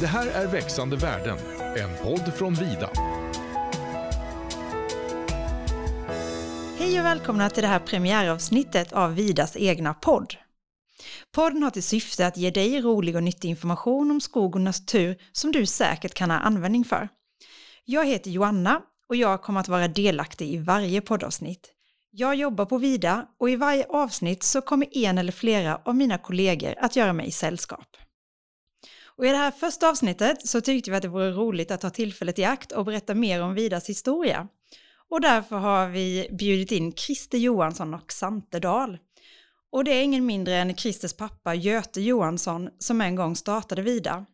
Det här är Växande världen, en podd från Vida. Hej och välkomna till det här premiäravsnittet av Vidas egna podd. Podden har till syfte att ge dig rolig och nyttig information om skog och natur som du säkert kan ha användning för. Jag heter Joanna och jag kommer att vara delaktig i varje poddavsnitt. Jag jobbar på Vida och i varje avsnitt så kommer en eller flera av mina kollegor att göra mig sällskap. Och i det här första avsnittet så tyckte vi att det vore roligt att ta tillfället i akt och berätta mer om Vidas historia. Och därför har vi bjudit in Christer Johansson och Sante Dahl. Och det är ingen mindre än Christers pappa Göte Johansson som en gång startade Vida.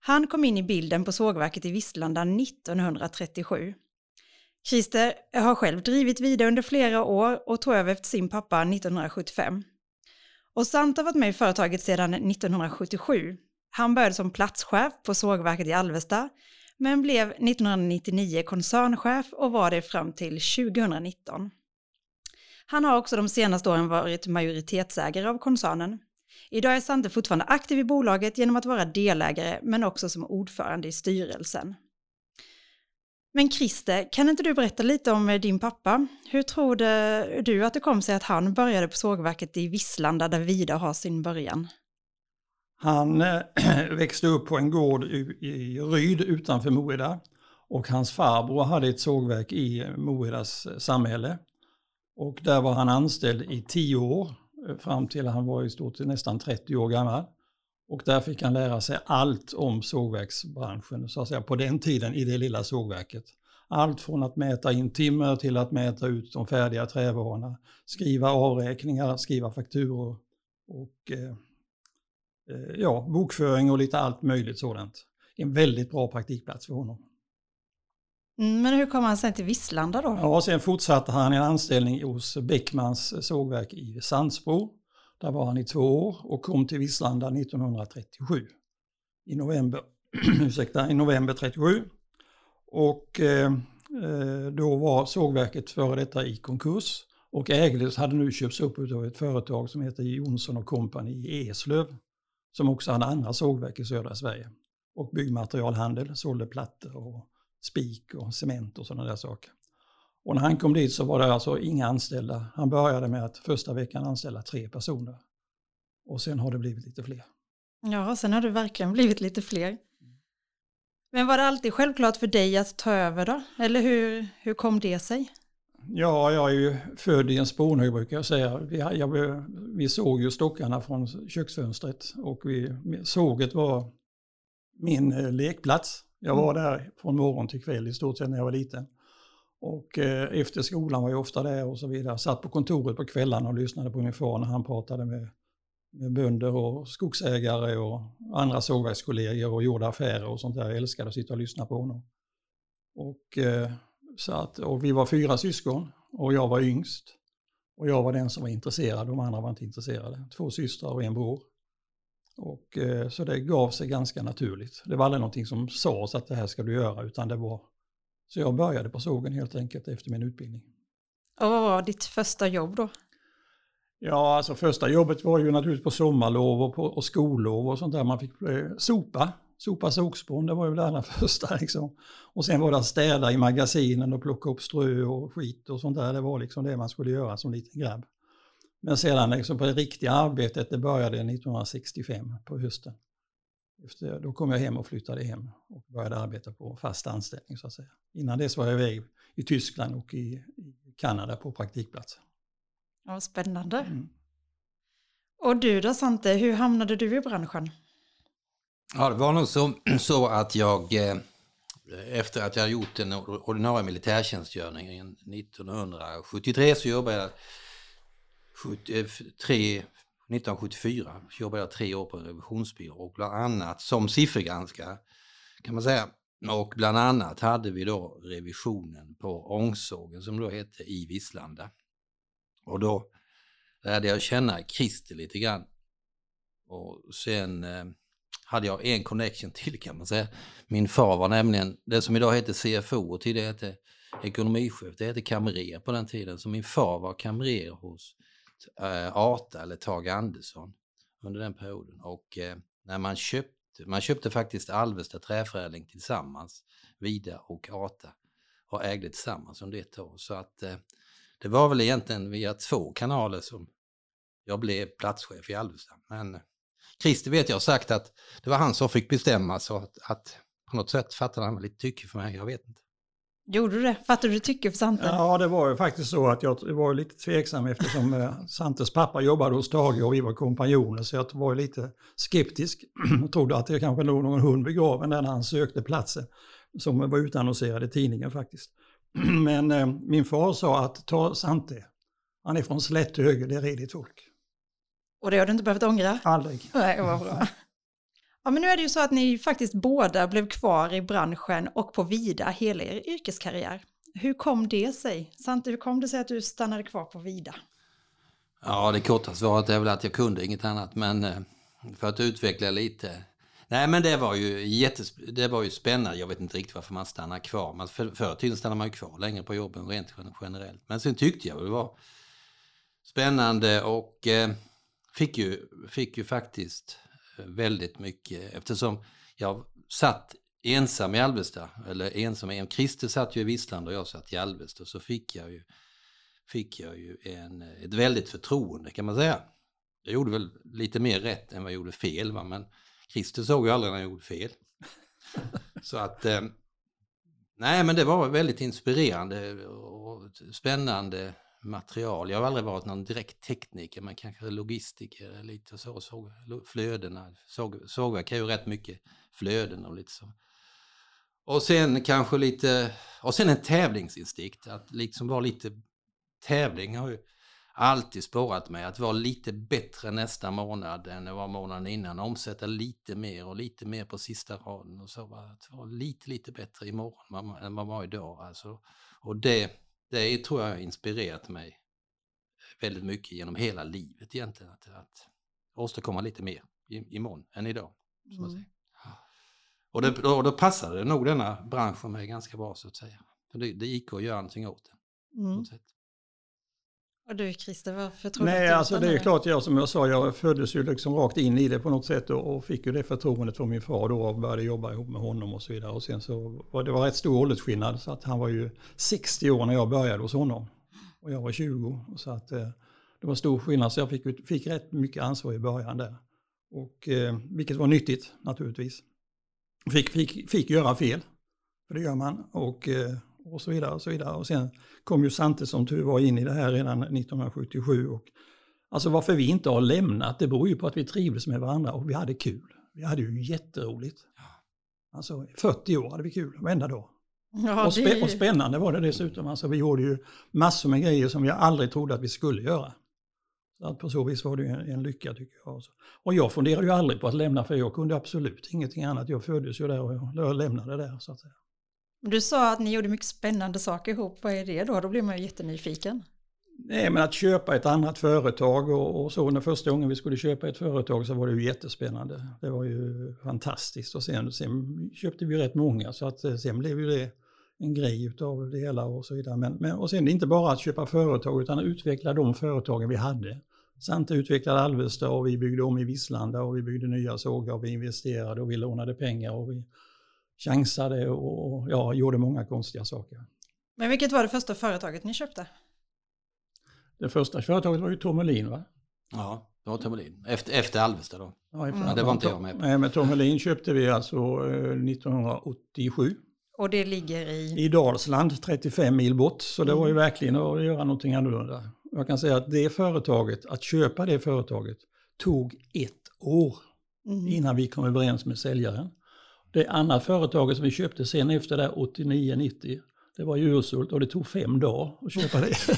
Han kom in i bilden på sågverket i Visslanda 1937. Christer har själv drivit Vida under flera år och tog över efter sin pappa 1975. Och Sant har varit med i företaget sedan 1977. Han började som platschef på sågverket i Alvesta, men blev 1999 koncernchef och var det fram till 2019. Han har också de senaste åren varit majoritetsägare av koncernen. Idag är Sante fortfarande aktiv i bolaget genom att vara delägare men också som ordförande i styrelsen. Men Christer, kan inte du berätta lite om din pappa? Hur tror du att det kom sig att han började på sågverket i Visslanda där Vida har sin början? Han eh, växte upp på en gård i, Ryd utanför Moeda och hans farbror hade ett sågverk i Moedas eh, samhälle. Och där var han anställd i tio år eh, fram till han var i stort nästan 30 år gammal. Och där fick han lära sig allt om sågverksbranschen, så att säga, på den tiden i det lilla sågverket. Allt från att mäta in timmer till att mäta ut de färdiga trävarorna, skriva avräkningar, skriva fakturor och eh, ja, bokföring och lite allt möjligt sådant. En väldigt bra praktikplats för honom. Mm, men hur kom han sen till Visslanda då? Ja, sen fortsatte han en anställning hos Beckmans sågverk i Sandsbro där var han i två år och kom till Visslanda 1937. I november, ursäkta, i november 37. Och eh, eh, då var sågverket före detta i konkurs och ägdes hade nu köpts upp av ett företag som heter Jonsson och Company i Eslöv. Som också hade andra sågverk i södra Sverige. Och byggmaterialhandel, sålde plattor och spik och cement och sådana där saker. Och när han kom dit så var det alltså inga anställda. Han började med att första veckan anställa tre personer. Och sen har det blivit lite fler. Ja, sen har det verkligen blivit lite fler. Men var det alltid självklart för dig att ta över då? Eller hur, hur kom det sig? Ja, jag är ju född i en spånhög brukar jag säga. Vi, jag, vi såg ju stockarna från köksfönstret och vi, såget var min eh, lekplats. Jag var mm. där från morgon till kväll i stort sett när jag var liten. Och eh, efter skolan var jag ofta där och så vidare. Satt på kontoret på kvällarna och lyssnade på min far när han pratade med, med bönder och skogsägare och andra sågverkskollegor och gjorde affärer och sånt där. Jag älskade att sitta och lyssna på honom. Och, eh, så att, och vi var fyra syskon och jag var yngst. Och jag var den som var intresserad, de andra var inte intresserade. Två systrar och en bror. Och, eh, så det gav sig ganska naturligt. Det var aldrig någonting som sades att det här ska du göra, utan det var så jag började på sågen helt enkelt efter min utbildning. Och vad var ditt första jobb då? Ja, alltså första jobbet var ju naturligtvis på sommarlov och, på, och skollov och sånt där. Man fick eh, sopa, sopa sågspån, det var ju det allra första liksom. Och sen var det att städa i magasinen och plocka upp strö och skit och sånt där. Det var liksom det man skulle göra som liten grabb. Men sedan liksom på det riktiga arbetet, det började 1965 på hösten. Efter, då kom jag hem och flyttade hem och började arbeta på fast anställning så att säga. Innan dess var jag iväg i Tyskland och i, i Kanada på praktikplats. Ja, spännande. Mm. Och du då Sante, hur hamnade du i branschen? Ja, det var nog så, så att jag eh, efter att jag gjort den ordinarie militärtjänstgöringen 1973 så jobbade jag 73, 1974 eh, jobbade jag tre år på en revisionsbyrå och bland annat som siffergranskare kan man säga. Och bland annat hade vi då revisionen på ångsågen som då hette i Vislanda. Och då lärde jag känna Christer lite grann. Och sen eh, hade jag en connection till kan man säga. Min far var nämligen det som idag heter CFO och tidigare hette ekonomichef. Det hette kamrer på den tiden. Så min far var kamrer hos eh, Ata eller Tage Andersson under den perioden. Och eh, när man köpte Man köpte faktiskt Alvesta Träförädling tillsammans, Vida och Ata, och ägde tillsammans under ett år. Så att eh, det var väl egentligen via två kanaler som jag blev platschef i Alvesta. Men Christer vet jag har sagt att det var han som fick bestämma så att, att på något sätt fattade han lite tycke för mig, jag vet inte. Gjorde du det? Fattade du tycke för Sante? Ja, det var ju faktiskt så att jag var lite tveksam eftersom eh, Santes pappa jobbade hos Tage och vi var kompanjoner så jag var lite skeptisk och trodde att det kanske låg någon hund begraven där när han sökte platsen som var utannonserad i tidningen faktiskt. Men eh, min far sa att ta Sante, han är från Slätthöger, det är redigt folk. Och det har du inte behövt ångra? Aldrig. Nej, vad bra. Ja, men nu är det ju så att ni faktiskt båda blev kvar i branschen och på Vida hela er yrkeskarriär. Hur kom det sig? Sante, hur kom det sig att du stannade kvar på Vida? Ja, det korta svaret är väl att jag kunde inget annat, men eh, för att utveckla lite. Nej, men det var ju jättes det var ju spännande. Jag vet inte riktigt varför man stannar kvar. Man, för, förr i tiden stannade man ju kvar längre på jobben rent generellt. Men sen tyckte jag det var spännande och eh, fick, ju, fick ju faktiskt väldigt mycket eftersom jag satt ensam i Alvesta, eller ensam, Christer satt ju i Vislanda och jag satt i Alvesta, så fick jag ju, fick jag ju en, ett väldigt förtroende kan man säga. Jag gjorde väl lite mer rätt än vad jag gjorde fel, va? men Christer såg ju aldrig när jag gjorde fel. så att, eh, nej men det var väldigt inspirerande och spännande material. Jag har aldrig varit någon direkt tekniker, men kanske logistiker lite så. Såg flödena, såg, sågverk är ju rätt mycket flöden och lite så. Och sen kanske lite, och sen en tävlingsinstinkt, att liksom vara lite, tävling har ju alltid spårat mig, att vara lite bättre nästa månad än det var månaden innan, omsätta lite mer och lite mer på sista raden och så, att vara lite, lite bättre imorgon än vad man var idag. Alltså, och det det tror jag har inspirerat mig väldigt mycket genom hela livet egentligen. Att, att åstadkomma lite mer imorgon än idag. Mm. Och, det, och då passade det nog denna bransch för mig ganska bra så att säga. För det, det gick att göra någonting åt det. Mm. Och du Christer, varför tror Nej, du alltså det är klart, jag, som jag sa, jag föddes ju liksom rakt in i det på något sätt och, och fick ju det förtroendet från min far då och började jobba ihop med honom och så vidare. Och sen så var det var rätt stor åldersskillnad så att han var ju 60 år när jag började hos honom och jag var 20. Så att eh, det var stor skillnad så jag fick, fick rätt mycket ansvar i början där. Och, eh, vilket var nyttigt naturligtvis. Fick, fick, fick göra fel, för det gör man. Och, eh, och så vidare. Och så vidare. Och sen kom ju Sante som tur var in i det här redan 1977. Och, alltså varför vi inte har lämnat, det beror ju på att vi trivdes med varandra och vi hade kul. Vi hade ju jätteroligt. Alltså 40 år hade vi kul varenda dag. Ja, och, spä och, spännande var det dessutom. Alltså, vi gjorde ju massor med grejer som jag aldrig trodde att vi skulle göra. Så att på så vis var det en, en lycka tycker jag. Och jag funderade ju aldrig på att lämna för jag kunde absolut ingenting annat. Jag föddes ju där och jag lämnade där så att säga. Du sa att ni gjorde mycket spännande saker ihop. Vad är det då? Då blir man ju jättenyfiken. Nej, men att köpa ett annat företag och, och så. När första gången vi skulle köpa ett företag så var det ju jättespännande. Det var ju fantastiskt och sen, sen köpte vi rätt många så att eh, sen blev ju det en grej utav det hela och så vidare. Men, men, och sen inte bara att köpa företag utan att utveckla de företagen vi hade. Sante utvecklade Alvesta och vi byggde om i Vislanda och vi byggde nya sågar och vi investerade och vi lånade pengar och vi chansade och ja, gjorde många konstiga saker. Men vilket var det första företaget ni köpte? Det första företaget var ju Tommelin va? Ja, det var Tommelin. Efter, efter Alvesta då? Ja, efter mm. det var inte jag med på. Nej, men Tommelin köpte vi alltså 1987. Eh, och det ligger i? I Dalsland, 35 mil bort. Så det mm. var ju verkligen att göra någonting annorlunda. Jag kan säga att det företaget, att köpa det företaget, tog ett år mm. innan vi kom överens med säljaren. Det andra företaget som vi köpte sen efter det 89-90, det var Ursult och det tog fem dagar att köpa det.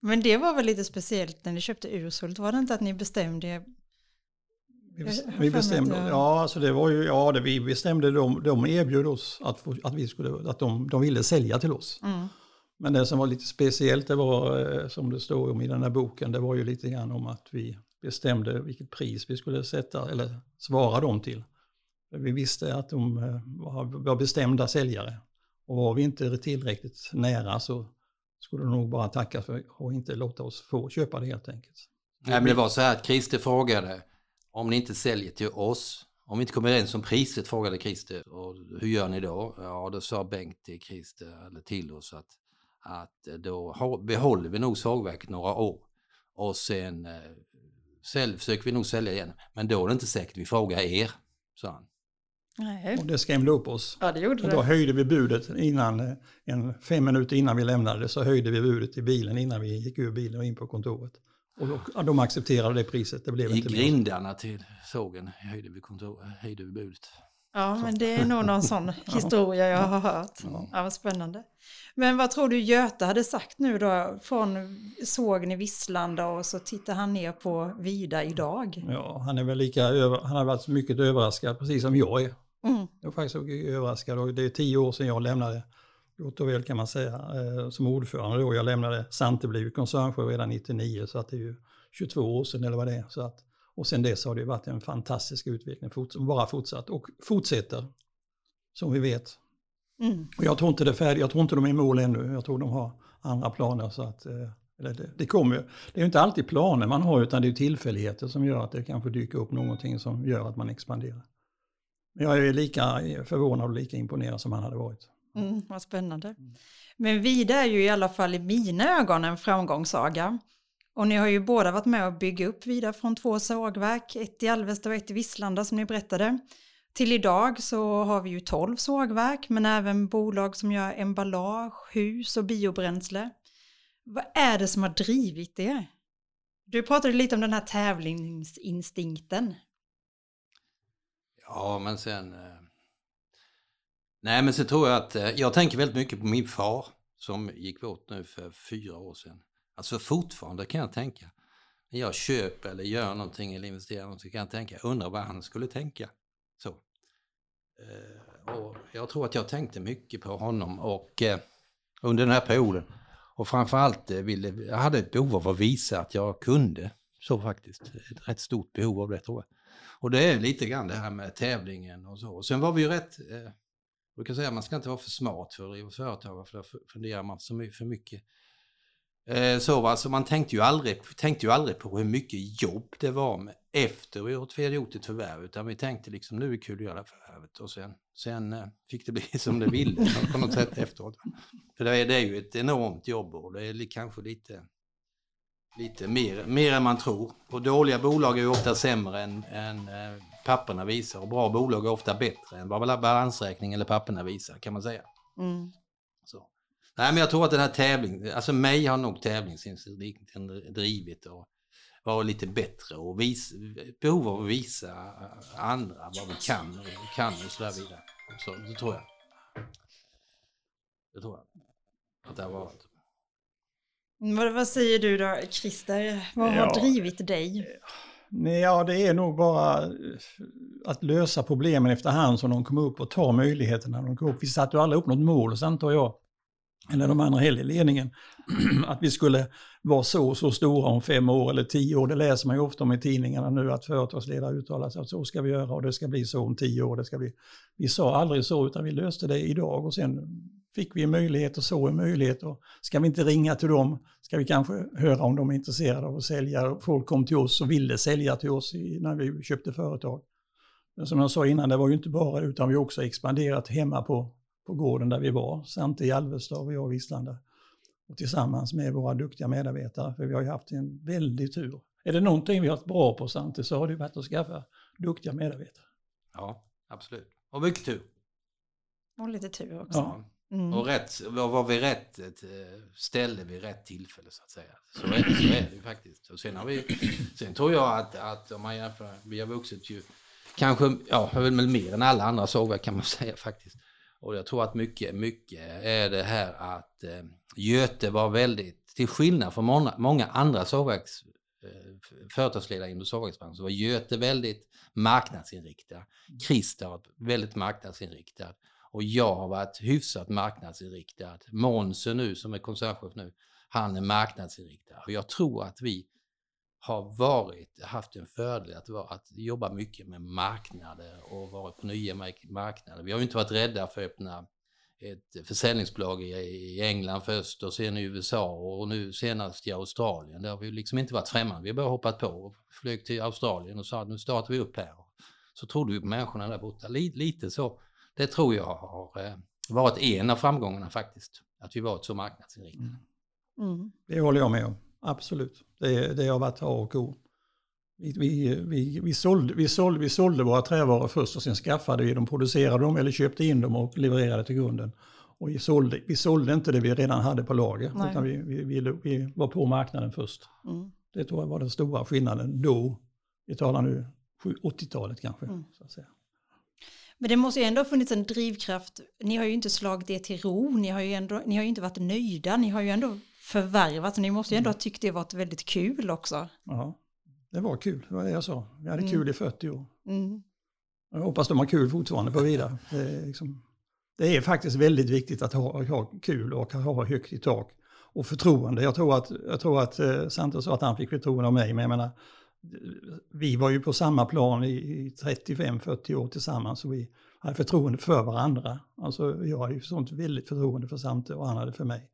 Men det var väl lite speciellt när ni köpte Ursult, var det inte att ni bestämde vi, vi bestämde, ja, alltså det var ju, ja, det vi bestämde, de, de erbjöd oss att, att, vi skulle, att de, de ville sälja till oss. Mm. Men det som var lite speciellt, det var eh, som det står om i den här boken, det var ju lite grann om att vi bestämde vilket pris vi skulle sätta eller svara dem till. Vi visste att de eh, var bestämda säljare och var vi inte tillräckligt nära så skulle de nog bara tacka för och inte låta oss få köpa det helt enkelt. Nej men det var så här att Christer frågade om ni inte säljer till oss, om vi inte kommer överens om priset, frågade Christer. Och hur gör ni då? Ja, då sa Bengt till Christer, eller till oss, att, att då behåller vi nog sågverket några år. Och sen eh, sälj, försöker vi nog sälja igen. Men då är det inte säkert vi frågar er, sa han. Nej. Och det skrämde upp oss. Ja, det gjorde och då det. höjde vi budet innan, en, fem minuter innan vi lämnade så höjde vi budet i bilen innan vi gick ur bilen och in på kontoret. Och då, de accepterade det priset. Det blev I inte grindarna till sågen höjde vi, kontor, höjde vi budet. Ja, men det är nog någon sån historia jag har hört. Ja. ja, vad spännande. Men vad tror du Göte hade sagt nu då från sågen i Visslanda och så tittar han ner på Vida idag? Ja, han är väl lika över, han har varit mycket överraskad precis som jag är. Mm. Jag är faktiskt överraskad och det är tio år sedan jag lämnade gott och väl kan man säga, eh, som ordförande då. Jag lämnade Sante blivit koncernchef redan 99 så att det är ju 22 år sedan eller vad det är. Så att, och sen dess har det varit en fantastisk utveckling som bara fortsatt och fortsätter som vi vet. Mm. Och jag tror inte det är färdigt, jag tror inte de är i mål ännu. Jag tror de har andra planer. Så att, eh, eller det, det kommer Det är inte alltid planer man har utan det är tillfälligheter som gör att det kanske dyker upp någonting som gör att man expanderar. Men jag är lika förvånad och lika imponerad som han hade varit. Mm, vad spännande. Mm. Men Vida är ju i alla fall i mina ögon en framgångssaga. Och ni har ju båda varit med och bygga upp Vida från två sågverk, ett i Alvesta och ett i Visslanda som ni berättade. Till idag så har vi ju tolv sågverk men även bolag som gör emballage, hus och biobränsle. Vad är det som har drivit er? Du pratade lite om den här tävlingsinstinkten. Ja, men sen eh, Nej, men så tror jag att eh, jag tänker väldigt mycket på min far som gick bort nu för fyra år sedan. Alltså fortfarande kan jag tänka, när jag köper eller gör någonting eller investerar någonting kan jag tänka, undrar vad han skulle tänka. Så. Eh, och jag tror att jag tänkte mycket på honom och eh, under den här perioden. Och framförallt eh, ville, jag hade ett behov av att visa att jag kunde. Så faktiskt, ett rätt stort behov av det tror jag. Och det är lite grann det här med tävlingen och så. Och sen var vi ju rätt eh, jag brukar säga att man ska inte vara för smart för att driva företag, för då funderar man för mycket. Eh, så alltså man tänkte ju, aldrig, tänkte ju aldrig på hur mycket jobb det var med efter vi hade gjort ett förvärv, utan vi tänkte liksom nu är det kul att göra förvärvet och sen, sen eh, fick det bli som det ville på något sätt efteråt. För det är, det är ju ett enormt jobb och det är kanske lite, lite mer, mer än man tror. Och dåliga bolag är ju ofta sämre än, än eh, papperna visar och bra bolag är ofta bättre än vad balansräkning eller papperna visar kan man säga. Mm. Nej men jag tror att den här tävlingen, alltså mig har nog tävlingsinstinkten drivit och vara lite bättre och visa, behov av att visa andra vad vi kan och kan och så där vidare. Så det tror jag. Det tror jag att det har varit. Vad, vad säger du då Christer? Vad har ja, drivit dig? Nej, ja, det är nog bara eh, att lösa problemen efterhand som de kommer upp och ta möjligheterna när de kommer upp. Vi satte ju alla upp något mål, så antar jag, eller de andra heller i ledningen, att vi skulle vara så så stora om fem år eller tio år. Det läser man ju ofta om i tidningarna nu att företagsledare uttalar sig att så ska vi göra och det ska bli så om tio år. Det ska bli. Vi sa aldrig så utan vi löste det idag och sen fick vi en möjlighet och så en möjlighet. Och ska vi inte ringa till dem? Ska vi kanske höra om de är intresserade av att sälja? Folk kom till oss och ville sälja till oss när vi köpte företag. Men som jag sa innan, det var ju inte bara utan vi har också expanderat hemma på, på gården där vi var, samt i Alvesta och jag i Vislanda. Och tillsammans med våra duktiga medarbetare, för vi har ju haft en väldig tur. Är det någonting vi har varit bra på Sante så har det varit att skaffa duktiga medarbetare. Ja, absolut. Och mycket tur. Och lite tur också. Ja. Mm. Och rätt, var vid rätt eh, ställe vid rätt tillfälle så att säga. Så är det, så är det faktiskt. Och sen, har vi, sen tror jag att, att om man jämför, vi har vuxit ju kanske, ja, väl mer än alla andra sågverk kan man säga faktiskt. Och jag tror att mycket, mycket är det här att eh, Göte var väldigt, till skillnad från många, många andra sågverks, eh, företagsledare inom sågverksbranschen, så var Göte väldigt marknadsinriktad. Christer väldigt marknadsinriktad. Och jag har varit hyfsat marknadsinriktad. Månsen nu som är koncernchef nu, han är marknadsinriktad. Och jag tror att vi har varit, haft en fördel att, vara, att jobba mycket med marknader och varit på nya marknader. Vi har ju inte varit rädda för att öppna ett försäljningsbolag i, England först och sen i USA och nu senast i Australien. Det har vi liksom inte varit främmande. Vi har bara hoppat på och flög till Australien och sa att nu startar vi upp här. Så trodde vi på människorna där borta. Lite, lite så. Det tror jag har eh, varit en av framgångarna faktiskt. Att vi varit så marknadsinriktade. Mm. mm. Det håller jag med om. Absolut. Det, det har varit A och O. Vi, vi, vi, vi, sålde, vi, sålde, vi sålde våra trävaror först och sen skaffade vi dem, producerade dem eller köpte in dem och levererade till kunden. Och vi sålde, vi sålde inte det vi redan hade på lager, Nej. utan vi, vi, vi, vi, var på marknaden först. Mm. Det tror jag var den stora skillnaden då. Vi talar nu 80-talet kanske. Mm. Så att säga. Men det måste ju ändå ha funnits en drivkraft. Ni har ju inte slagit det till ro, ni har ju, ändå, ni har ju inte varit nöjda, ni har ju ändå förvärvat, ni måste ju ändå ha tyckt det varit väldigt kul också. Ja, det var kul, det var det jag sa. Vi hade mm. kul i 40 år. Mm. Jag hoppas de har kul fortfarande på vidare. Det är, liksom, det är faktiskt väldigt viktigt att ha, ha kul och ha högt i tak. Och förtroende. Jag tror att, jag tror att eh, Santos sa att han fick förtroende av mig, men jag menar, vi var ju på samma plan i, i 35-40 år tillsammans och vi hade förtroende för varandra. Alltså jag hade ju sånt väldigt förtroende för Sante och han hade för mig.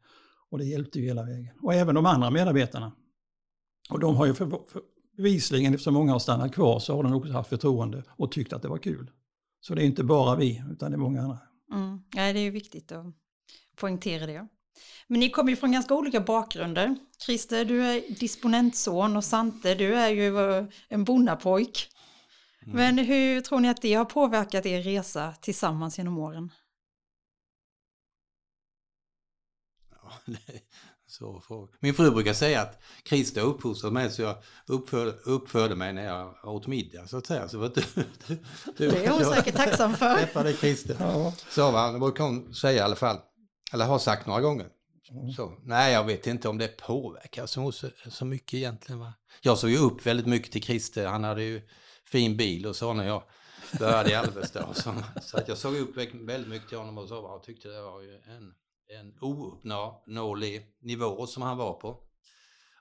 Och det hjälpte ju hela vägen. Och även de andra medarbetarna. Och de har ju för, för, bevisligen, eftersom många har stannat kvar, så har de också haft förtroende och tyckt att det var kul. Så det är inte bara vi, utan det är många andra. Mm. Ja, det är ju viktigt att poängtera det. Men ni kommer ju från ganska olika bakgrunder. Christer, du är disponentson och Sante, du är ju en bonnapojk. Mm. Men hur tror ni att det har påverkat er resa tillsammans genom åren? Så får... Min fru brukar säga att Christer uppfostrade mig så jag uppförde, uppförde mig när jag åt middag så att säga. Så du, du, du, det är hon säkert tacksam för. Träffade Christer. Ja. Så va, det brukar hon säga i alla fall. Eller har sagt några gånger. Mm. Så, nej, jag vet inte om det påverkar så, så mycket egentligen. Va? Jag såg ju upp väldigt mycket till Christer. Han hade ju fin bil och så när jag började i Alvesta. Så, så att jag såg upp väldigt mycket till honom och så och tyckte det var ju en en ouppnåelig nivå som han var på.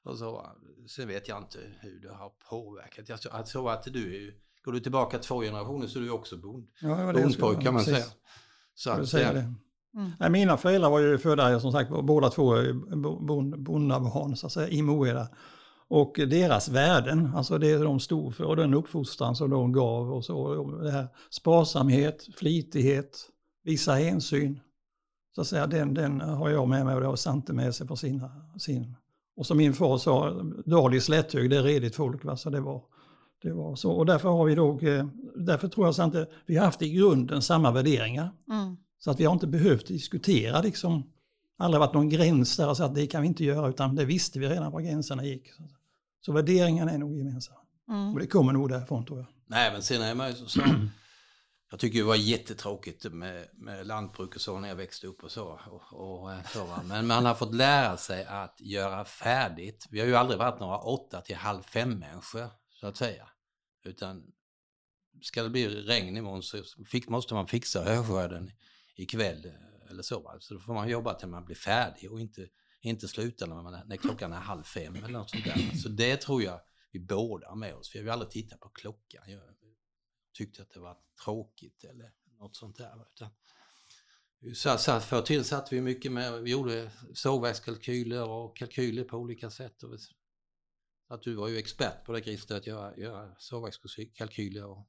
Och så, sen vet jag inte hur det har påverkat. Jag tror, tror att du är, går du tillbaka två generationer så är du också bond, ja, bondpojk kan man säga. Så att, säga det. Mm. Nej, mina föräldrar var ju födda, som sagt, båda två bondabarn så att säga, i Moeda. Och deras värden, alltså det de stod för och den uppfostran som de gav och så, det här sparsamhet, flitighet, visa hänsyn, så att säga, den, den har jag med mig och det har Sante med sig på sina, sin. Och som min far sa, dal i slätthög, det är redigt folk. Va? Så det var, det var så. Och därför har vi då, eh, därför tror jag Sante, vi har haft i grunden samma värderingar. Mm. Så att vi har inte behövt diskutera liksom, aldrig varit någon gräns där sagt att det kan vi inte göra, utan det visste vi redan var gränserna gick. Så värderingarna är nog gemensamma. Mm. Och det kommer nog därifrån tror jag. Nej, men sen är man ju så, jag tycker det var jättetråkigt med, med lantbruk och så när jag växte upp och så. Och, och eh, så Men man har fått lära sig att göra färdigt. Vi har ju aldrig varit några åtta till halv fem människor så att säga. Utan ska det bli regn imorgon så fick, måste man fixa höskörden ikväll eh, eller så. Så då får man jobba till man blir färdig och inte, inte sluta när, man, när klockan är halv fem eller något sånt där. Så det tror jag vi båda har med oss. Vi har ju aldrig tittat på klockan tyckte att det var tråkigt eller något sånt där. Utan, så, så förr till satt vi mycket med, vi gjorde sågverkskalkyler och kalkyler på olika sätt. Och, att du var ju expert på det Christer, att göra, göra sågverkskalkyler. Och,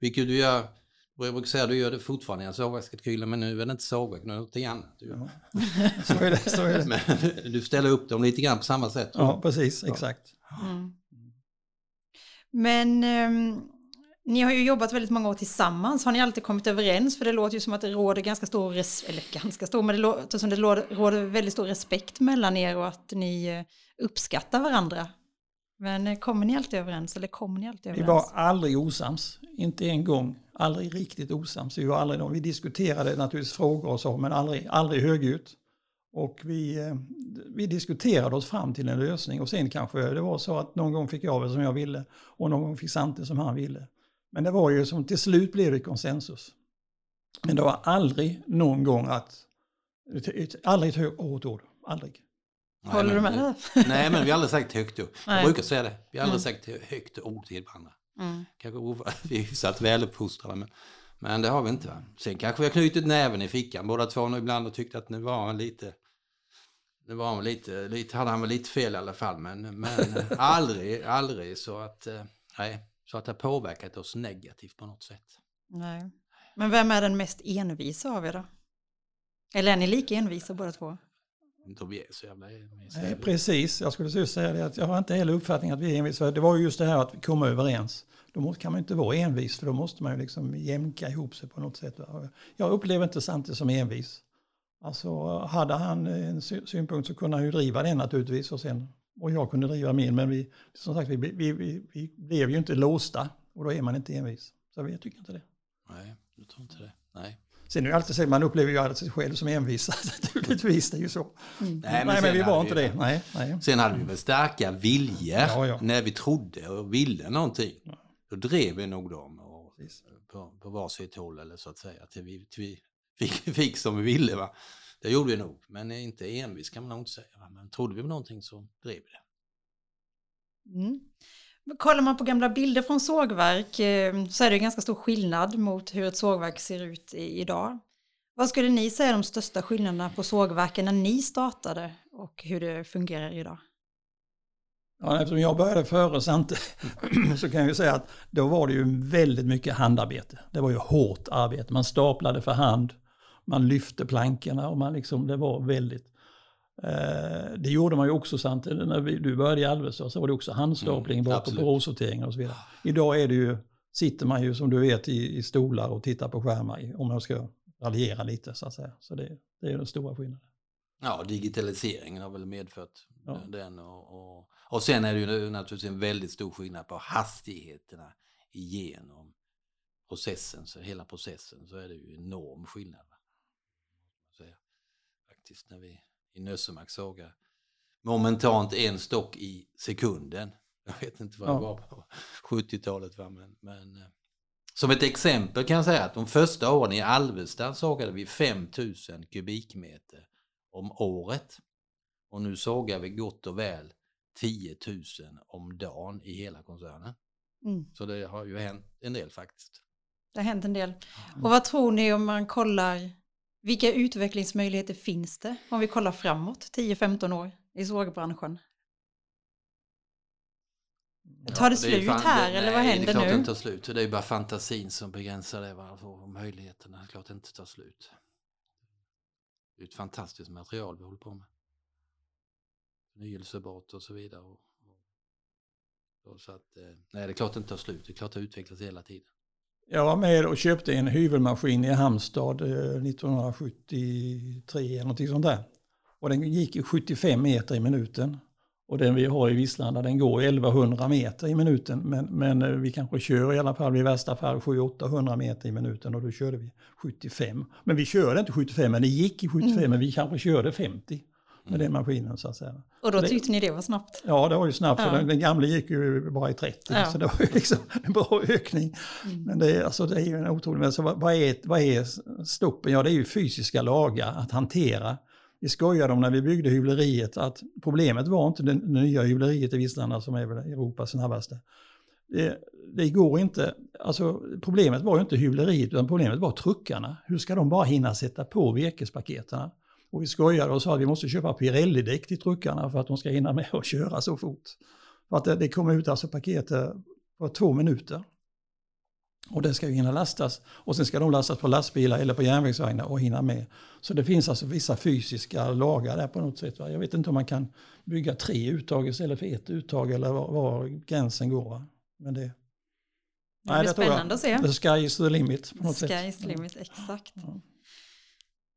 vilket du gör, jag brukar säga du gör det fortfarande i sågverkskalkyler men nu är det inte sågverk, nu är det någonting annat. Du ja. så är det. Så är det. Men du ställer upp dem lite grann på samma sätt. Ja, precis, exakt. Mm. Men um ni har ju jobbat väldigt många år tillsammans. Har ni alltid kommit överens? För det låter ju som att det råder ganska stor, eller ganska stor, men det låter som det råder väldigt stor respekt mellan er och att ni eh, uppskattar varandra. Men eh, kommer ni alltid överens eller kommer ni alltid överens? Vi var aldrig osams, inte en gång, aldrig riktigt osams. Vi, var aldrig, vi diskuterade naturligtvis frågor och så, men aldrig, aldrig högljutt. Och vi, eh, vi diskuterade oss fram till en lösning och sen kanske det var så att någon gång fick jag det som jag ville och någon gång fick Sante som han ville. Men det var ju som till slut blev det konsensus. Men det var aldrig någon gång att, aldrig ett hårt ord, aldrig. Nej, Håller du med? Det, nej, men vi har aldrig sagt högt ord. Jag brukar säga det, vi har aldrig mm. sagt högt ord till varandra. Mm. Kanske vi är hyfsat väluppfostrade, men, Men det har vi inte. Va? Sen kanske vi har knutit näven i fickan båda två nu ibland och tyckt att nu var han lite... Nu var han lite, lite, hade han väl lite fel i alla fall, men, men aldrig, aldrig så att, eh, nej, så att det har påverkat oss negativt på något sätt. Nej. Men vem är den mest envisa av er då? Eller är ni lika envisa båda två? Inte vi är så jävla envisa. Nej, precis, jag skulle just säga det att jag har inte heller uppfattningen att vi är envisa. Det var ju just det här att vi kommer överens. Då kan man inte vara envis för då måste man ju liksom jämka ihop sig på något sätt. Jag upplever inte Sante som envis. Alltså hade han en synpunkt så kunde han ju driva den naturligtvis och, sen, och jag kunde driva min. Men vi, som sagt, vi, vi, vi, vi blev ju inte låsta och då är man inte envis. Så jag tycker inte det. Nej, jag tror inte det. Nej. Sen är det alltid så, man upplever ju alltid sig själv som envis, naturligtvis, det är ju så. Mm. Nej, men, nej, men vi var inte vi, det. Nej, nej. Sen hade vi väl starka viljor ja, ja. när vi trodde och ville någonting. Ja. Då drev vi nog dem och, på, på varsitt håll eller så att säga, till vi, till vi fick, fick som vi ville. Va? Det gjorde vi nog, men inte envis kan man nog inte säga. Men trodde vi på någonting så drev vi det. Mm. Kollar man på gamla bilder från sågverk eh, så är det ganska stor skillnad mot hur ett sågverk ser ut idag. Vad skulle ni säga är de största skillnaderna på sågverken när ni startade och hur det fungerar idag? Ja, eftersom jag började före Sante så kan jag ju säga att då var det ju väldigt mycket handarbete. Det var ju hårt arbete. Man staplade för hand, man lyfte plankorna och man liksom, det var väldigt Eh, det gjorde man ju också samtidigt när vi, du började i Alvesta så var det också handstapling mm, bakom på råsorteringar och så vidare. Idag är det ju, sitter man ju som du vet i, i stolar och tittar på skärmar om man ska raljera lite så att säga. Så det, det är den stora skillnaden. Ja, digitaliseringen har väl medfört ja. den. Och, och, och sen är det ju naturligtvis en väldigt stor skillnad på hastigheterna igenom processen, så hela processen så är det ju enorm skillnad. Faktiskt när vi i Nössemark såga momentant en stock i sekunden. Jag vet inte vad det var på 70-talet. Men, men, eh, som ett exempel kan jag säga att de första åren i Alvesta sågade vi 5000 kubikmeter om året. Och nu sågar vi gott och väl 10 000 om dagen i hela koncernen. Mm. Så det har ju hänt en del faktiskt. Det har hänt en del. Och vad tror ni om man kollar vilka utvecklingsmöjligheter finns det om vi kollar framåt 10-15 år i sågbranschen? Tar det, slut fan, här det, eller vad händer nu? Det är klart nu? det inte tar slut. Det är bara fantasin som begränsar det. Och möjligheterna. Det är klart det inte tar slut. Det är ett fantastiskt material vi håller på med. Förnyelsebart och så vidare. Och, och, så att, eh, nej, det är klart det inte tar slut. Det är klart det utvecklas hela tiden. Jag var med och köpte en hyvelmaskin i Halmstad 1973 eh, eller någonting sånt där. Och den gick i 75 meter i minuten. Och den vi har i Visslanda den går 1100 meter i minuten. Men, men eh, vi kanske kör i alla fall i värsta fall 700-800 meter i minuten och då körde vi 75. Men vi körde inte 75, men det gick i 75, mm. men vi kanske körde 50 med den maskinen så att säga. Och då tyckte det, ni det var snabbt? Ja, det var ju snabbt, ja. för den, den gamla gick ju bara i 30, ja. så det var ju liksom en bra ökning. Mm. Men det, alltså, det är ju en otrolig, men alltså, vad, vad, är, vad är stoppen? Ja, det är ju fysiska lagar att hantera. Vi skojade om när vi byggde hyvleriet att problemet var inte det nya hyvleriet i Visslanda som är väl Europas snabbaste. Det, det går inte, alltså problemet var ju inte hyvleriet utan problemet var truckarna. Hur ska de bara hinna sätta på virkespaketen? Och vi skojade och sa att vi måste köpa Pirelli-däck till truckarna för att de ska hinna med att köra så fort. För att det, det kommer ut alltså paket på två minuter. Och det ska ju hinna lastas. Och sen ska de lastas på lastbilar eller på järnvägsvagnar och hinna med. Så det finns alltså vissa fysiska lagar där på något sätt. Jag vet inte om man kan bygga tre uttag istället för ett uttag eller var, var gränsen går. Men det, det blir nej, spännande att se. The sky is the limit. På något sky sätt. is the limit, exakt. Ja.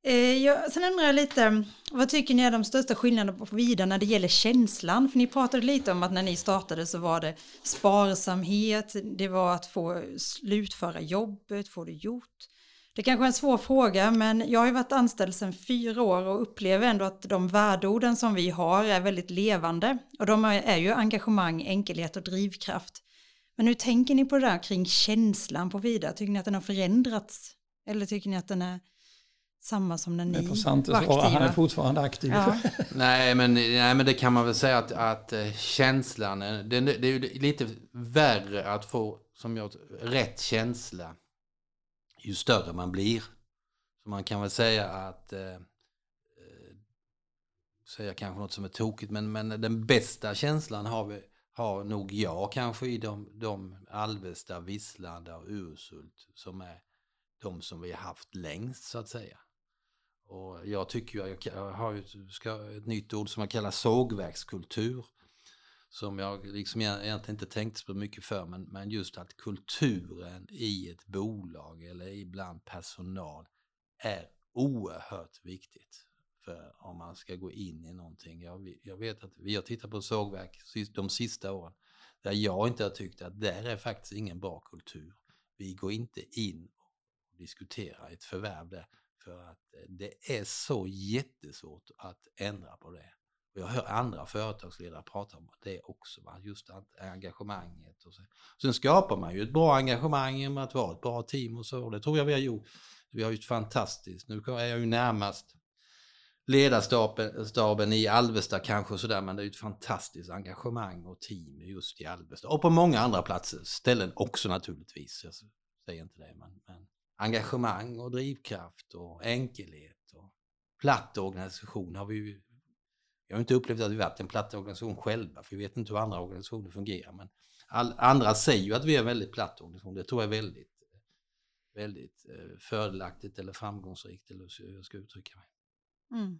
Eh, jag, sen undrar jag lite, vad tycker ni är de största skillnaderna på Vida när det gäller känslan? För ni pratade lite om att när ni startade så var det sparsamhet, det var att få slutföra jobbet, få det gjort. Det kanske är en svår fråga, men jag har ju varit anställd sedan fyra år och upplever ändå att de värdeorden som vi har är väldigt levande. Och de är ju engagemang, enkelhet och drivkraft. Men hur tänker ni på det där kring känslan på Vida? Tycker ni att den har förändrats? Eller tycker ni att den är samma som när ni var aktiva. Han är fortfarande aktiv. Ja. nej, men, nej, men det kan man väl säga att, att eh, känslan, det, det är ju lite värre att få som jag, rätt känsla ju större man blir. Så man kan väl säga att, eh, eh, säga kanske något som är tokigt, men, men den bästa känslan har, vi, har nog jag kanske i de, de Alvesta, Visslanda och Urshult som är de som vi har haft längst så att säga. Och jag tycker jag, jag har ju ett nytt ord som jag kallar sågverkskultur. Som jag liksom egentligen inte tänkt så mycket för, men, men just att kulturen i ett bolag eller ibland personal är oerhört viktigt för om man ska gå in i någonting. Jag, jag vet att vi har tittat på sågverk de sista åren där jag inte har tyckt att där är faktiskt ingen bra kultur. Vi går inte in och diskuterar ett förvärv där för att eh, det är så jättesvårt att ändra på det. Och jag hör andra företagsledare prata om det också, va? just engagemanget. Och så. Sen skapar man ju ett bra engagemang genom att vara ett bra team och så. Och det tror jag vi har gjort. Vi har ju ett fantastiskt, nu är jag ju närmast ledarstaben i Alvesta kanske sådär, men det är ju ett fantastiskt engagemang och team just i Alvesta. Och på många andra platser, ställen också naturligtvis. Jag säger inte det, men, men engagemang och drivkraft och enkelhet och platt organisation har vi ju jag har inte upplevt att vi varit en platt organisation själva, för vi vet inte hur andra organisationer fungerar. Men all, andra säger ju att vi är en väldigt platt organisation. Det tror jag är väldigt, väldigt eh, fördelaktigt eller framgångsrikt, eller hur jag ska uttrycka mig. Mm.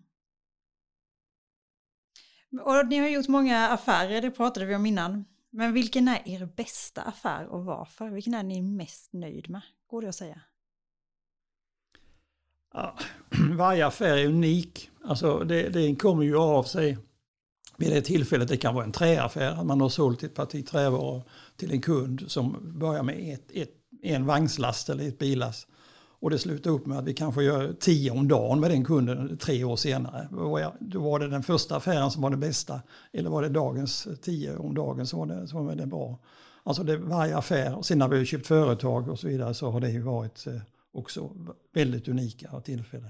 Och ni har gjort många affärer, det pratade vi om innan. Men vilken är er bästa affär och varför? Vilken är ni mest nöjd med? Går det att säga? Ja, varje affär är unik. Alltså det, det kommer ju av sig vid det tillfället. Det kan vara en träaffär, man har sålt ett parti trävaror till en kund som börjar med ett, ett, en vagnslast eller ett billast. Och det slutar upp med att vi kanske gör tio om dagen med den kunden tre år senare. Då var det den första affären som var den bästa. Eller var det dagens tio om dagen som var det, som var det bra. Alltså det, varje affär. Och sen när vi har köpt företag och så vidare så har det ju varit eh, också väldigt unika tillfällen.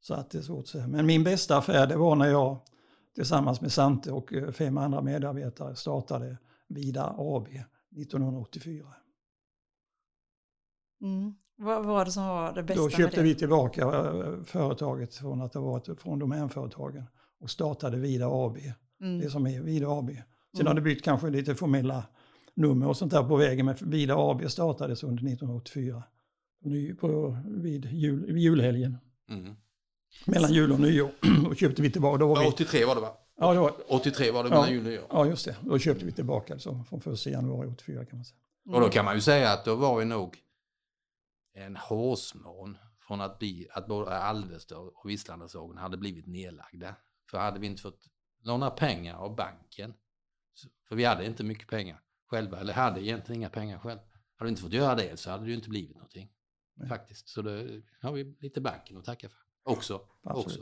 Så att det är svårt att säga. Men min bästa affär det var när jag tillsammans med Sante och eh, fem andra medarbetare startade Vida AB 1984. Mm. Vad var det som var det bästa Då köpte vi tillbaka eh, företaget från att det var från domänföretagen och startade Vida AB. Mm. Det som är Vida AB. Sen mm. har det bytt kanske lite formella nummer och sånt där på vägen, men Vida AB startades under 1984 på, vid jul, julhelgen. Mm. Mellan jul och nyår. och köpte vi tillbaka. Då var vi, 83 var det va? Ja, det var, 83 var det mellan ja, jul och nyår. Ja, just det. Då köpte vi tillbaka så, från 1 januari 84 kan man säga. Och då kan man ju säga att då var vi nog en hårsmån från att, bli, att både Alvesta och Visslandasågen hade blivit nedlagda. För hade vi inte fått låna pengar av banken, för vi hade inte mycket pengar själva, eller hade egentligen inga pengar själva. Hade vi inte fått göra det så hade det ju inte blivit någonting. Nej. Faktiskt. Så det har vi lite banken att tacka för. Också. också.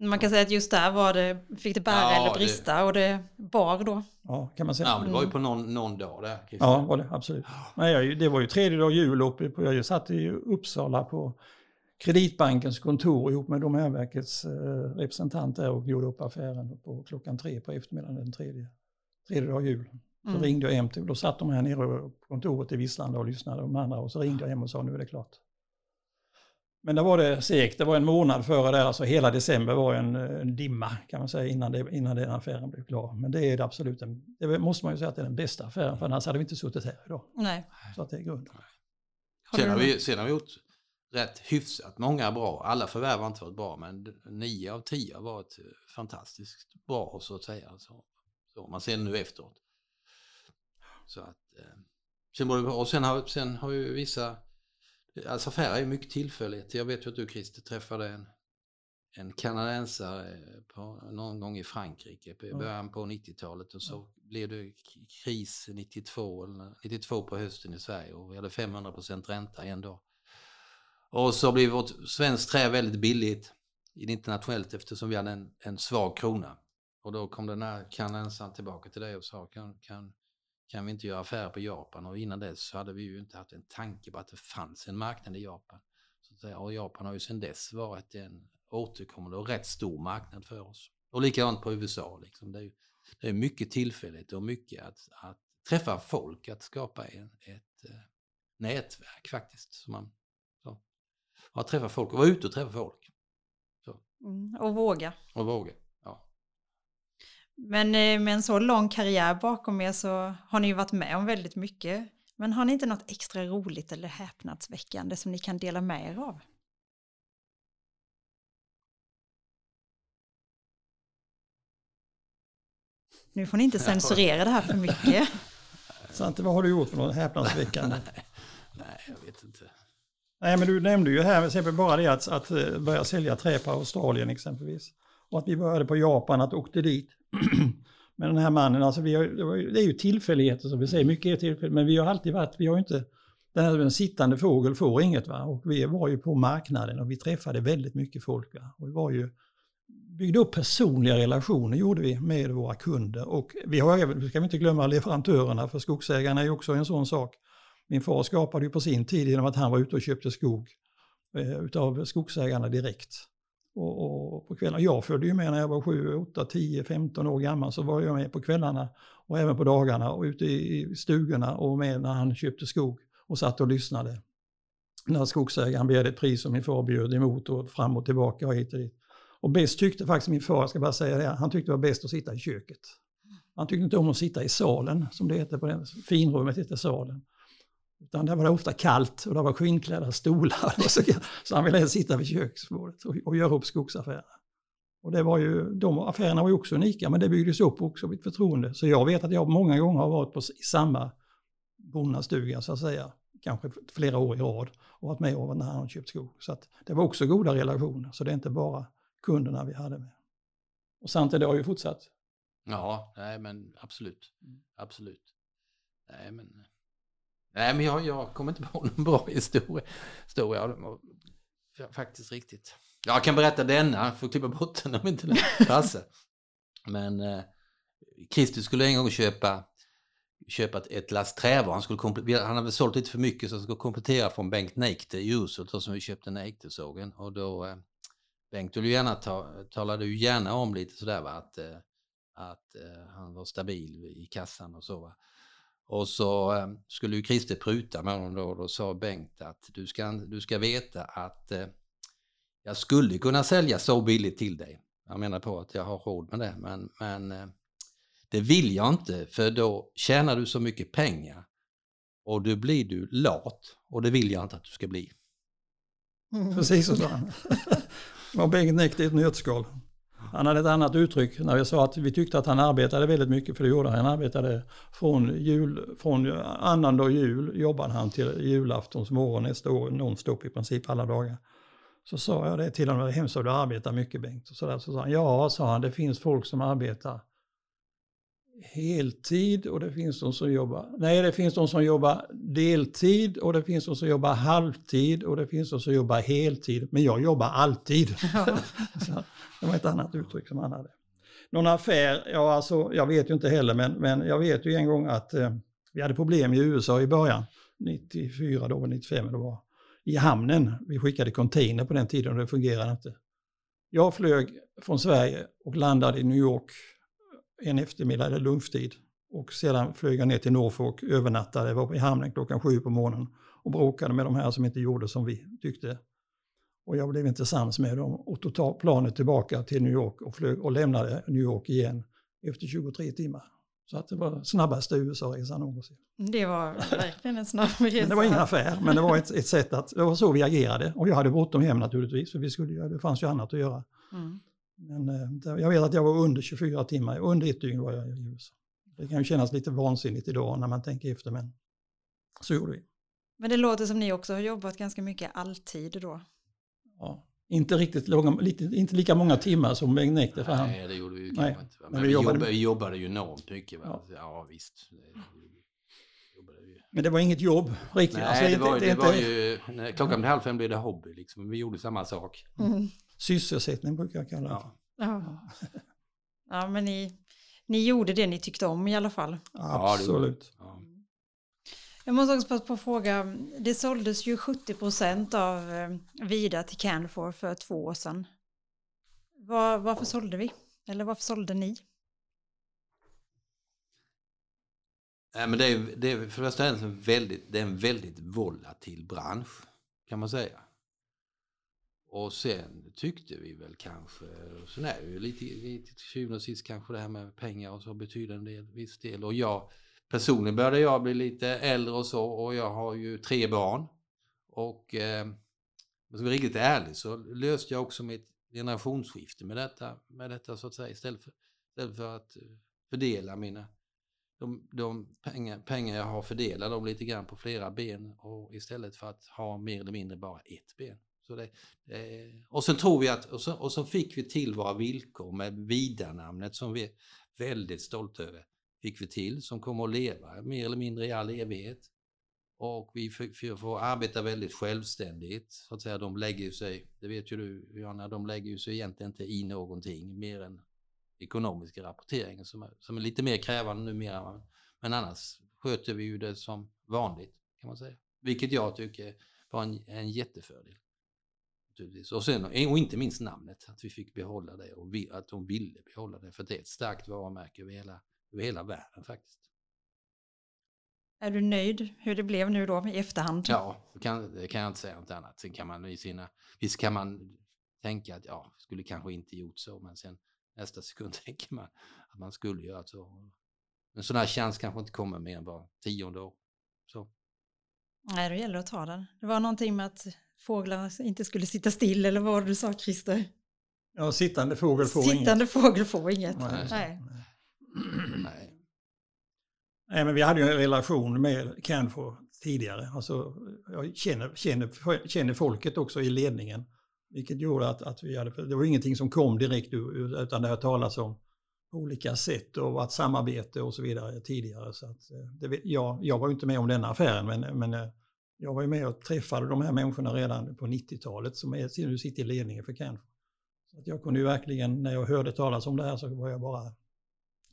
Man kan säga att just där var det, fick det bära ja, eller brista det... och det bar då. Ja, kan man säga. Ja, men det var ju på någon, någon dag där. Ja, var det absolut. Nej, det var ju tredje dag jul uppe på, jag satt i Uppsala på Kreditbankens kontor ihop med Domänverkets eh, representant där och gjorde upp affären på klockan tre på eftermiddagen den tredje, tredje dag jul. Så mm. ringde jag hem till, då satt de här nere på kontoret i Visslanda och lyssnade de andra och så ringde jag hem och sa nu är det klart. Men då var det segt, det var en månad före där, alltså hela december var en, en dimma kan man säga innan, det, innan den affären blev klar. Men det är det absolut, en, det måste man ju säga att det är den bästa affären för annars hade vi inte suttit här idag. Nej. Så att det är grunden. Sen har, vi, sen har vi gjort rätt hyfsat många bra, alla förvärv har inte varit bra men nio av tio har varit fantastiskt bra så att säga. Så, så man ser nu efteråt. Så att, eh, sen, och sen har, sen har ju vissa, alltså affärer är mycket tillfälligt. Jag vet ju att du Christer träffade en, en kanadensare på, någon gång i Frankrike i början på 90-talet och så ja. blev det kris 92, eller 92 på hösten i Sverige och vi hade 500 ränta en dag. Och så blev vårt svenskt trä väldigt billigt internationellt eftersom vi hade en, en svag krona. Och då kom den här kanadensaren tillbaka till dig och sa kan, kan, kan vi inte göra affärer på Japan och innan dess så hade vi ju inte haft en tanke på att det fanns en marknad i Japan. Så och Japan har ju sedan dess varit en återkommande och rätt stor marknad för oss. Och likadant på USA. Liksom. Det, är, det är mycket tillfälligt och mycket att, att träffa folk, att skapa en, ett eh, nätverk faktiskt som man att träffa folk och vara ute och träffa folk. Mm, och våga. Och våga. Men eh, med en så lång karriär bakom er så har ni ju varit med om väldigt mycket. Men har ni inte något extra roligt eller häpnadsväckande som ni kan dela med er av? Nu får ni inte censurera det här för mycket. Svante, vad har du gjort för något häpnadsväckande? Nej, jag vet inte. Nej, men du nämnde ju här exempel bara det att, att eh, börja sälja trä på Australien exempelvis. Och att vi började på Japan, att åkte dit. men den här mannen, alltså vi har, det är ju tillfälligheter som vi säger, mycket är tillfälligt, men vi har alltid varit, vi har ju inte, den här en sittande fågel får inget va. Och vi var ju på marknaden och vi träffade väldigt mycket folk va. Och vi var ju, byggde upp personliga relationer gjorde vi med våra kunder. Och vi har även, ska vi inte glömma leverantörerna, för skogsägarna är ju också en sån sak. Min far skapade ju på sin tid genom att han var ute och köpte skog eh, utav skogsägarna direkt. Och, och på kvällarna, jag följde ju med när jag var 7, 8, 10, 15 år gammal så var jag med på kvällarna och även på dagarna och ute i stugorna och med när han köpte skog och satt och lyssnade. När skogsägaren begärde ett pris som min far bjöd emot och fram och tillbaka och hit och dit. Och bäst tyckte faktiskt min far, jag ska bara säga det, han tyckte det var bäst att sitta i köket. Han tyckte inte om att sitta i salen, som det heter på den, finrummet heter salen. Utan där var det ofta kallt och det var skinnklädda stolar. Så, så han ville sitta vid köksbordet och, och göra upp skogsaffärer. Och det var ju, de affärerna var ju också unika, men det byggdes upp också vid förtroende. Så jag vet att jag många gånger har varit på, samma bonnastuga så att säga, kanske flera år i rad och varit med och när han köpt skog. Så att det var också goda relationer, så det är inte bara kunderna vi hade med. Och samtidigt har ju fortsatt. Ja, nej men absolut. Absolut. Nej men, nej, men jag, jag kommer inte på någon bra historia. historia. Faktiskt riktigt. Jag kan berätta denna, får klippa bort den om inte den passar. Men eh, Christer skulle en gång köpa, köpa ett, lass last trävaror. Han, skulle han hade sålt lite för mycket så han skulle komplettera från Bengt Neikte i Urshult som vi köpte Neikte-sågen. Och då eh, Bengt ville gärna ta, talade ju gärna om lite sådär va, att, eh, att eh, han var stabil i kassan och så. Va. Och så um, skulle ju Christer pruta med honom då och då sa Bengt att du ska, du ska veta att uh, jag skulle kunna sälja så billigt till dig. Jag menar på att jag har råd med det, men, men uh, det vill jag inte för då tjänar du så mycket pengar och då blir du lat och det vill jag inte att du ska bli. Mm. Precis så. Och Bengt Näck, i ett nötskal. Han hade ett annat uttryck när vi sa att vi tyckte att han arbetade väldigt mycket, för det gjorde han. Han arbetade från, jul, från annandag jul, jobbade han till julaftons morgon nästa år, nonstop i princip alla dagar. Så sa jag det till honom, det är hemskt att du arbetar mycket Bengt. Och så, där, så sa han, ja, sa han, det finns folk som arbetar heltid och det finns de som jobbar, nej det finns de som jobbar deltid och det finns de som jobbar halvtid och det finns de som jobbar heltid. Men jag jobbar alltid. Ja. det var ett annat uttryck som han hade. Någon affär, ja alltså jag vet ju inte heller men, men jag vet ju en gång att eh, vi hade problem i USA i början, 94 då, 95 det var, i hamnen. Vi skickade container på den tiden och det fungerade inte. Jag flög från Sverige och landade i New York en eftermiddag eller lunchtid. Och sedan flög jag ner till Norfolk, övernattade, var i hamnen klockan sju på morgonen och bråkade med de här som inte gjorde som vi tyckte. Och jag blev inte sams med dem och tog planet tillbaka till New York och, flög och lämnade New York igen efter 23 timmar. Så att det var snabbaste USA-resan någonsin. Det var verkligen en snabb resa. Men det var ingen affär, men det var ett, ett, sätt att, det var så vi agerade. Och jag hade bråttom hem naturligtvis, för vi skulle, det fanns ju annat att göra. Mm. Men eh, jag vet att jag var under 24 timmar, under ett dygn var jag i USA. Det kan ju kännas lite vansinnigt idag när man tänker efter, men så gjorde vi. Men det låter som ni också har jobbat ganska mycket alltid då? Ja, inte riktigt långa, lite, inte lika många timmar som Bengt Nekte. För Nej, han. det gjorde vi ju kanske inte. Men, men vi, jobbade, vi jobbade ju enormt mycket. Ja. ja, visst. Men det var inget jobb riktigt. Nej, alltså, det, var, det, det, det var ju, när klockan blev halv fem blev det hobby liksom. Vi gjorde samma sak. Mm. Sysselsättning brukar jag kalla det. Ja, ja. ja men ni, ni gjorde det ni tyckte om i alla fall. Absolut. Ja, jag måste också passa på att fråga, det såldes ju 70 procent av eh, Vida till Canfor för två år sedan. Var, varför sålde vi? Eller varför sålde ni? Nej, men det är, det är, för det första en väldigt, det är en väldigt volatil bransch, kan man säga. Och sen tyckte vi väl kanske, sen är det ju lite, lite till syvende och sist kanske det här med pengar och så betyder en del, viss del. Och jag personligen började jag bli lite äldre och så och jag har ju tre barn. Och eh, om jag ska vara riktigt ärlig så löste jag också mitt generationsskifte med detta, med detta så att säga istället för, istället för att eh, fördela mina de, de pengar, pengar jag har fördelat dem lite grann på flera ben och istället för att ha mer eller mindre bara ett ben. Så det, eh, och sen tror vi att, och så, och så fick vi till våra villkor med Vidarnamnet som vi är väldigt stolta över. Fick vi till som kommer att leva mer eller mindre i all evighet. Och vi får, får arbeta väldigt självständigt. Så att säga, de lägger ju sig, det vet ju du Johanna, de lägger ju sig egentligen inte i någonting mer än ekonomiska rapporteringen som är, som är lite mer krävande numera. Men annars sköter vi ju det som vanligt kan man säga. Vilket jag tycker var en, en jättefördel. Och, sen, och inte minst namnet, att vi fick behålla det och vi, att de ville behålla det. För det är ett starkt varumärke över hela, över hela världen faktiskt. Är du nöjd hur det blev nu då i efterhand? Ja, det kan, det kan jag inte säga något annat. Sen kan man i sina, visst kan man tänka att ja, skulle kanske inte gjort så, men sen nästa sekund tänker man att man skulle göra så. En sån här chans kanske inte kommer mer än var tionde år. Så. Nej, då gäller det att ta den. Det var någonting med att fåglar inte skulle sitta still, eller vad var det du sa Christer? Ja, sittande fågel får sittande inget. Sittande fågel får inget. Nej. Nej. Nej. Nej, men vi hade ju en relation med Canfor tidigare. Alltså, jag känner, känner, känner folket också i ledningen. Vilket gjorde att, att vi hade, det var ingenting som kom direkt utan det har talats om olika sätt och varit samarbete och så vidare tidigare. Så att, eh, det, jag, jag var ju inte med om denna affären men, men eh, jag var ju med och träffade de här människorna redan på 90-talet som är, nu sitter i ledningen för Canfor. Så att jag kunde ju verkligen, när jag hörde talas om det här så var jag bara...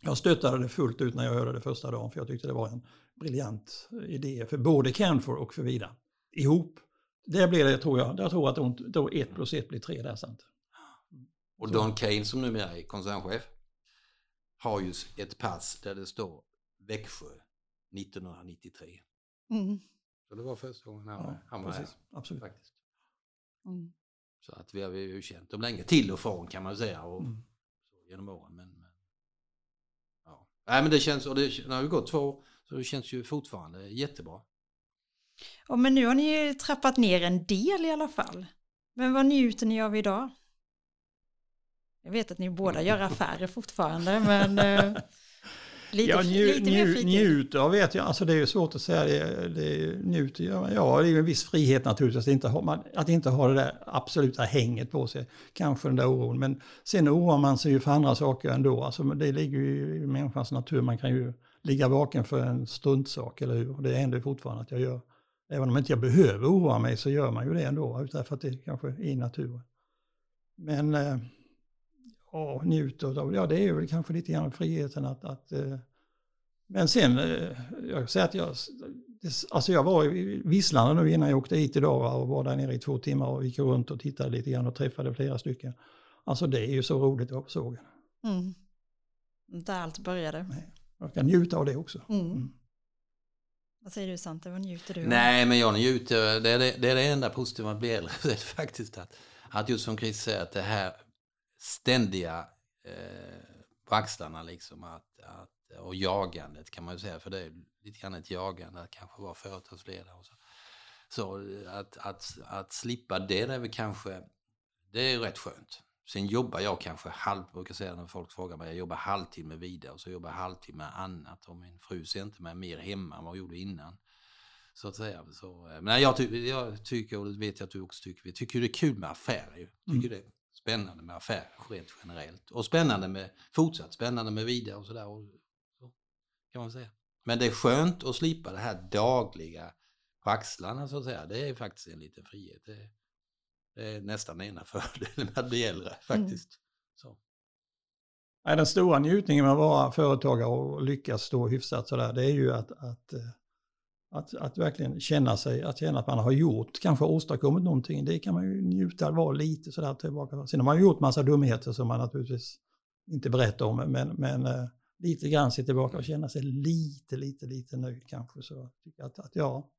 Jag stöttade det fullt ut när jag hörde det första dagen för jag tyckte det var en briljant idé för både Canfor och för Vida. Ihop det blir det tror jag. Jag tror att då ett plus ett blir tre där sant. Och Don Kane som numera är koncernchef har ju ett pass där det står Växjö 1993. Mm. Så det var första gången han, ja, han var precis. här. Absolut. Faktiskt. Mm. Så att vi har ju känt dem länge, till och från kan man säga, och, mm. så, genom åren. Men, men, ja. Nej, men det känns, och det, det har ju gått två år, så det känns ju fortfarande jättebra. Ja, men nu har ni ju trappat ner en del i alla fall. Men vad njuter ni av idag? Jag vet att ni båda gör affärer fortfarande, men eh, lite, ja, nju, lite mer fritid. Njuter vet jag, alltså det är ju svårt att säga. Det, det njuter, ja, ja, det är ju en viss frihet naturligtvis att inte, ha, man, att inte ha det där absoluta hänget på sig. Kanske den där oron, men sen oroar man sig ju för andra saker ändå. Alltså, det ligger ju i människans natur, man kan ju ligga vaken för en struntsak, eller hur? Och det händer fortfarande att jag gör. Även om inte jag behöver oroa mig så gör man ju det ändå, därför att det kanske är i naturen. Men ja, njuter av, ja det är väl kanske lite grann friheten att, att äh, men sen, äh, jag säger att jag, alltså jag var i Visslanda nu innan jag åkte hit idag och var där nere i två timmar och gick runt och tittade lite grann och träffade flera stycken. Alltså det är ju så roligt att vara på sågen. Mm. Där allt började. Jag kan njuta av det också. Mm. Mm. Vad säger du Sante, vad njuter du av? Nej, men jag njuter, det är det, det, är det enda positiva med att bli äldre, det är faktiskt att, att just som Chris säger, att det här ständiga eh, på axlarna liksom, att, att, och jagandet kan man ju säga, för det är lite grann ett jagande att kanske vara företagsledare och så. Så att, att, att slippa det, det är väl kanske, det är rätt skönt. Sen jobbar jag kanske halv, brukar säga när folk frågar mig, jag jobbar halvtimme vidare och så jobbar jag halvtimme annat och min fru ser inte mig mer hemma än vad jag gjorde innan. Så att säga. Så, eh, men jag, ty jag tycker, och det vet jag att du också tycker, vi tycker det är kul med affärer. Ju. Tycker mm. det spännande med affärer rent generellt. Och spännande med, fortsatt spännande med vidare och sådär. Så, kan man säga. Men det är skönt att slippa det här dagliga på axlarna så att säga. Det är faktiskt en liten frihet. Det, det är nästan ena fördelen med att bli äldre faktiskt. Mm. Så. Nej, den stora njutningen med att vara företagare och lyckas stå hyfsat sådär, det är ju att, att, eh, att, att verkligen känna sig, att känna att man har gjort, kanske åstadkommit någonting. Det kan man ju njuta av, vara lite sådär tillbaka. Sen har man gjort massa dumheter som man naturligtvis inte berättar om, men, men eh, lite grann se tillbaka och känna sig lite, lite, lite nöjd kanske. Så att, att ja,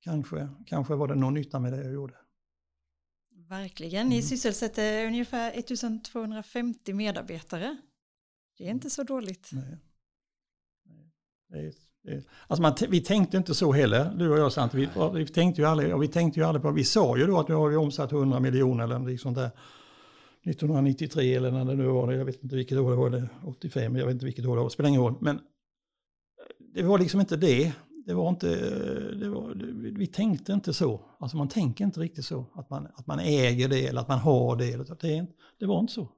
kanske, kanske var det någon nytta med det jag gjorde. Verkligen, ni sysselsätter ungefär 1250 medarbetare. Det är inte så dåligt. Nej. Det är, det är, alltså man, vi tänkte inte så heller, du och jag Sant. Vi, vi, tänkte ju aldrig, och vi tänkte ju aldrig på, vi sa ju då att nu har vi omsatt 100 miljoner eller något sånt där. 1993 eller när det nu var, jag vet inte vilket år det var, eller 85, jag vet inte vilket år det var, det spelar ingen roll. Men det var liksom inte det. Det var inte, det var, vi tänkte inte så. Alltså man tänker inte riktigt så. Att man, att man äger det eller att man har det. Det, det var inte så.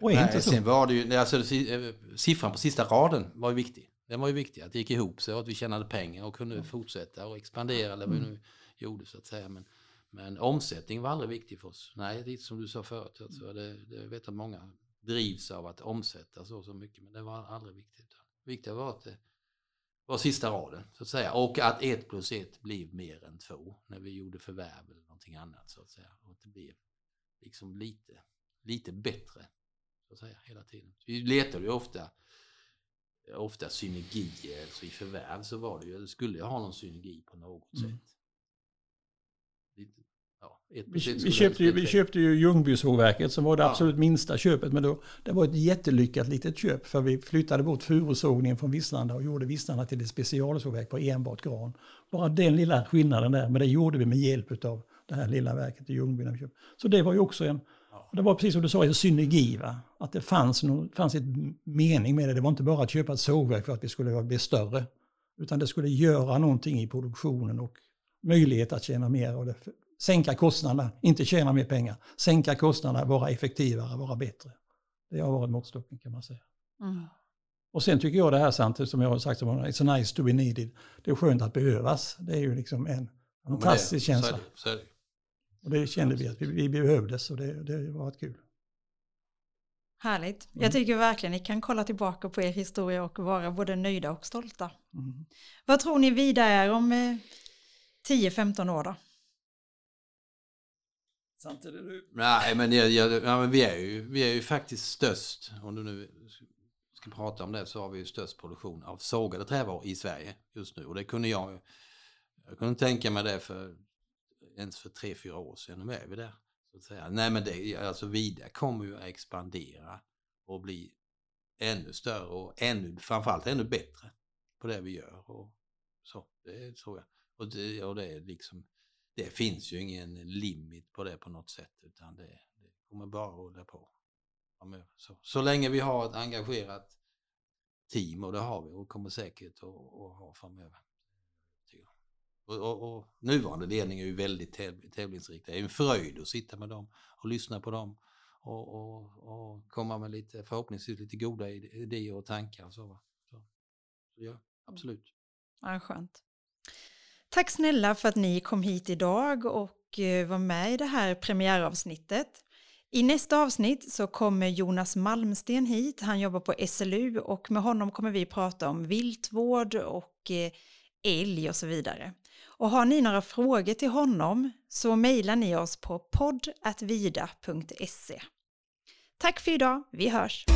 Och Nej, inte så. Sen var det ju, alltså, eh, siffran på sista raden var ju viktig. Den var ju viktig, att det gick ihop sig och att vi tjänade pengar och kunde fortsätta och expandera eller vad vi mm. nu gjorde så att säga. Men, men omsättning var aldrig viktig för oss. Nej, det är som du sa förut, alltså, det, det vet att många drivs av att omsätta så, så mycket, men det var aldrig viktigt. Det viktiga var att det var sista raden, så att säga. Och att ett plus ett blev mer än två när vi gjorde förvärv eller någonting annat, så att säga. Och att det blev liksom lite, lite bättre, så att säga, hela tiden. Vi letade ju ofta ofta synergier, alltså i förvärv så var det ju, skulle jag ha någon synergi på något mm. sätt. vi, vi, köpte ju, vi köpte ju Ljungbysågverket som var det ja. absolut minsta köpet. Men då, det var ett jättelyckat litet köp för vi flyttade bort furusågningen från Visslanda och gjorde Visslanda till ett specialsågverk på enbart gran. Bara den lilla skillnaden där, men det gjorde vi med hjälp av det här lilla verket i Ljungby. Så det var ju också en, det var precis som du sa, en synergi. Va? Att det fanns, fanns ett mening med det. Det var inte bara att köpa ett sågverk för att vi skulle bli större. Utan det skulle göra någonting i produktionen och möjlighet att tjäna mer. Och det, sänka kostnaderna, inte tjäna mer pengar. Sänka kostnaderna, vara effektivare, vara bättre. Det har varit måttstocken kan man säga. Mm. Och sen tycker jag det här sant, som jag har sagt it's nice to be needed. Det är skönt att behövas. Det är ju liksom en fantastisk ja, känsla. Så är det, så är det. Och det kände vi att vi, vi behövdes och det, det var ett kul. Härligt. Mm. Jag tycker verkligen ni kan kolla tillbaka på er historia och vara både nöjda och stolta. Mm. Vad tror ni Vida är om eh, 10-15 år då? Samtidigt du... Nej, men, jag, jag, ja, men vi, är ju, vi är ju faktiskt störst, om du nu ska prata om det, så har vi ju störst produktion av sågade trävaror i Sverige just nu. Och det kunde jag, jag kunde tänka mig det för ens för tre, fyra år sedan. Nu är vi där. Så att säga. Nej men det, alltså Vida kommer ju att expandera och bli ännu större och ännu, framförallt ännu bättre på det vi gör. Och så, det tror jag. Och det, och det är liksom, det finns ju ingen limit på det på något sätt utan det, det kommer bara att rulla på. Så, så länge vi har ett engagerat team och det har vi och kommer säkert att, att ha framöver. Och, och, och, nuvarande ledning är ju väldigt täv tävlingsriktad. Det är en fröjd att sitta med dem och lyssna på dem och, och, och komma med lite, förhoppningsvis lite goda idéer och tankar. Och så, så, så ja, absolut. Ja, skönt. Tack snälla för att ni kom hit idag och eh, var med i det här premiäravsnittet. I nästa avsnitt så kommer Jonas Malmsten hit. Han jobbar på SLU och med honom kommer vi prata om viltvård och eh, älg och så vidare. Och har ni några frågor till honom så mejlar ni oss på podd.vida.se. Tack för idag, vi hörs!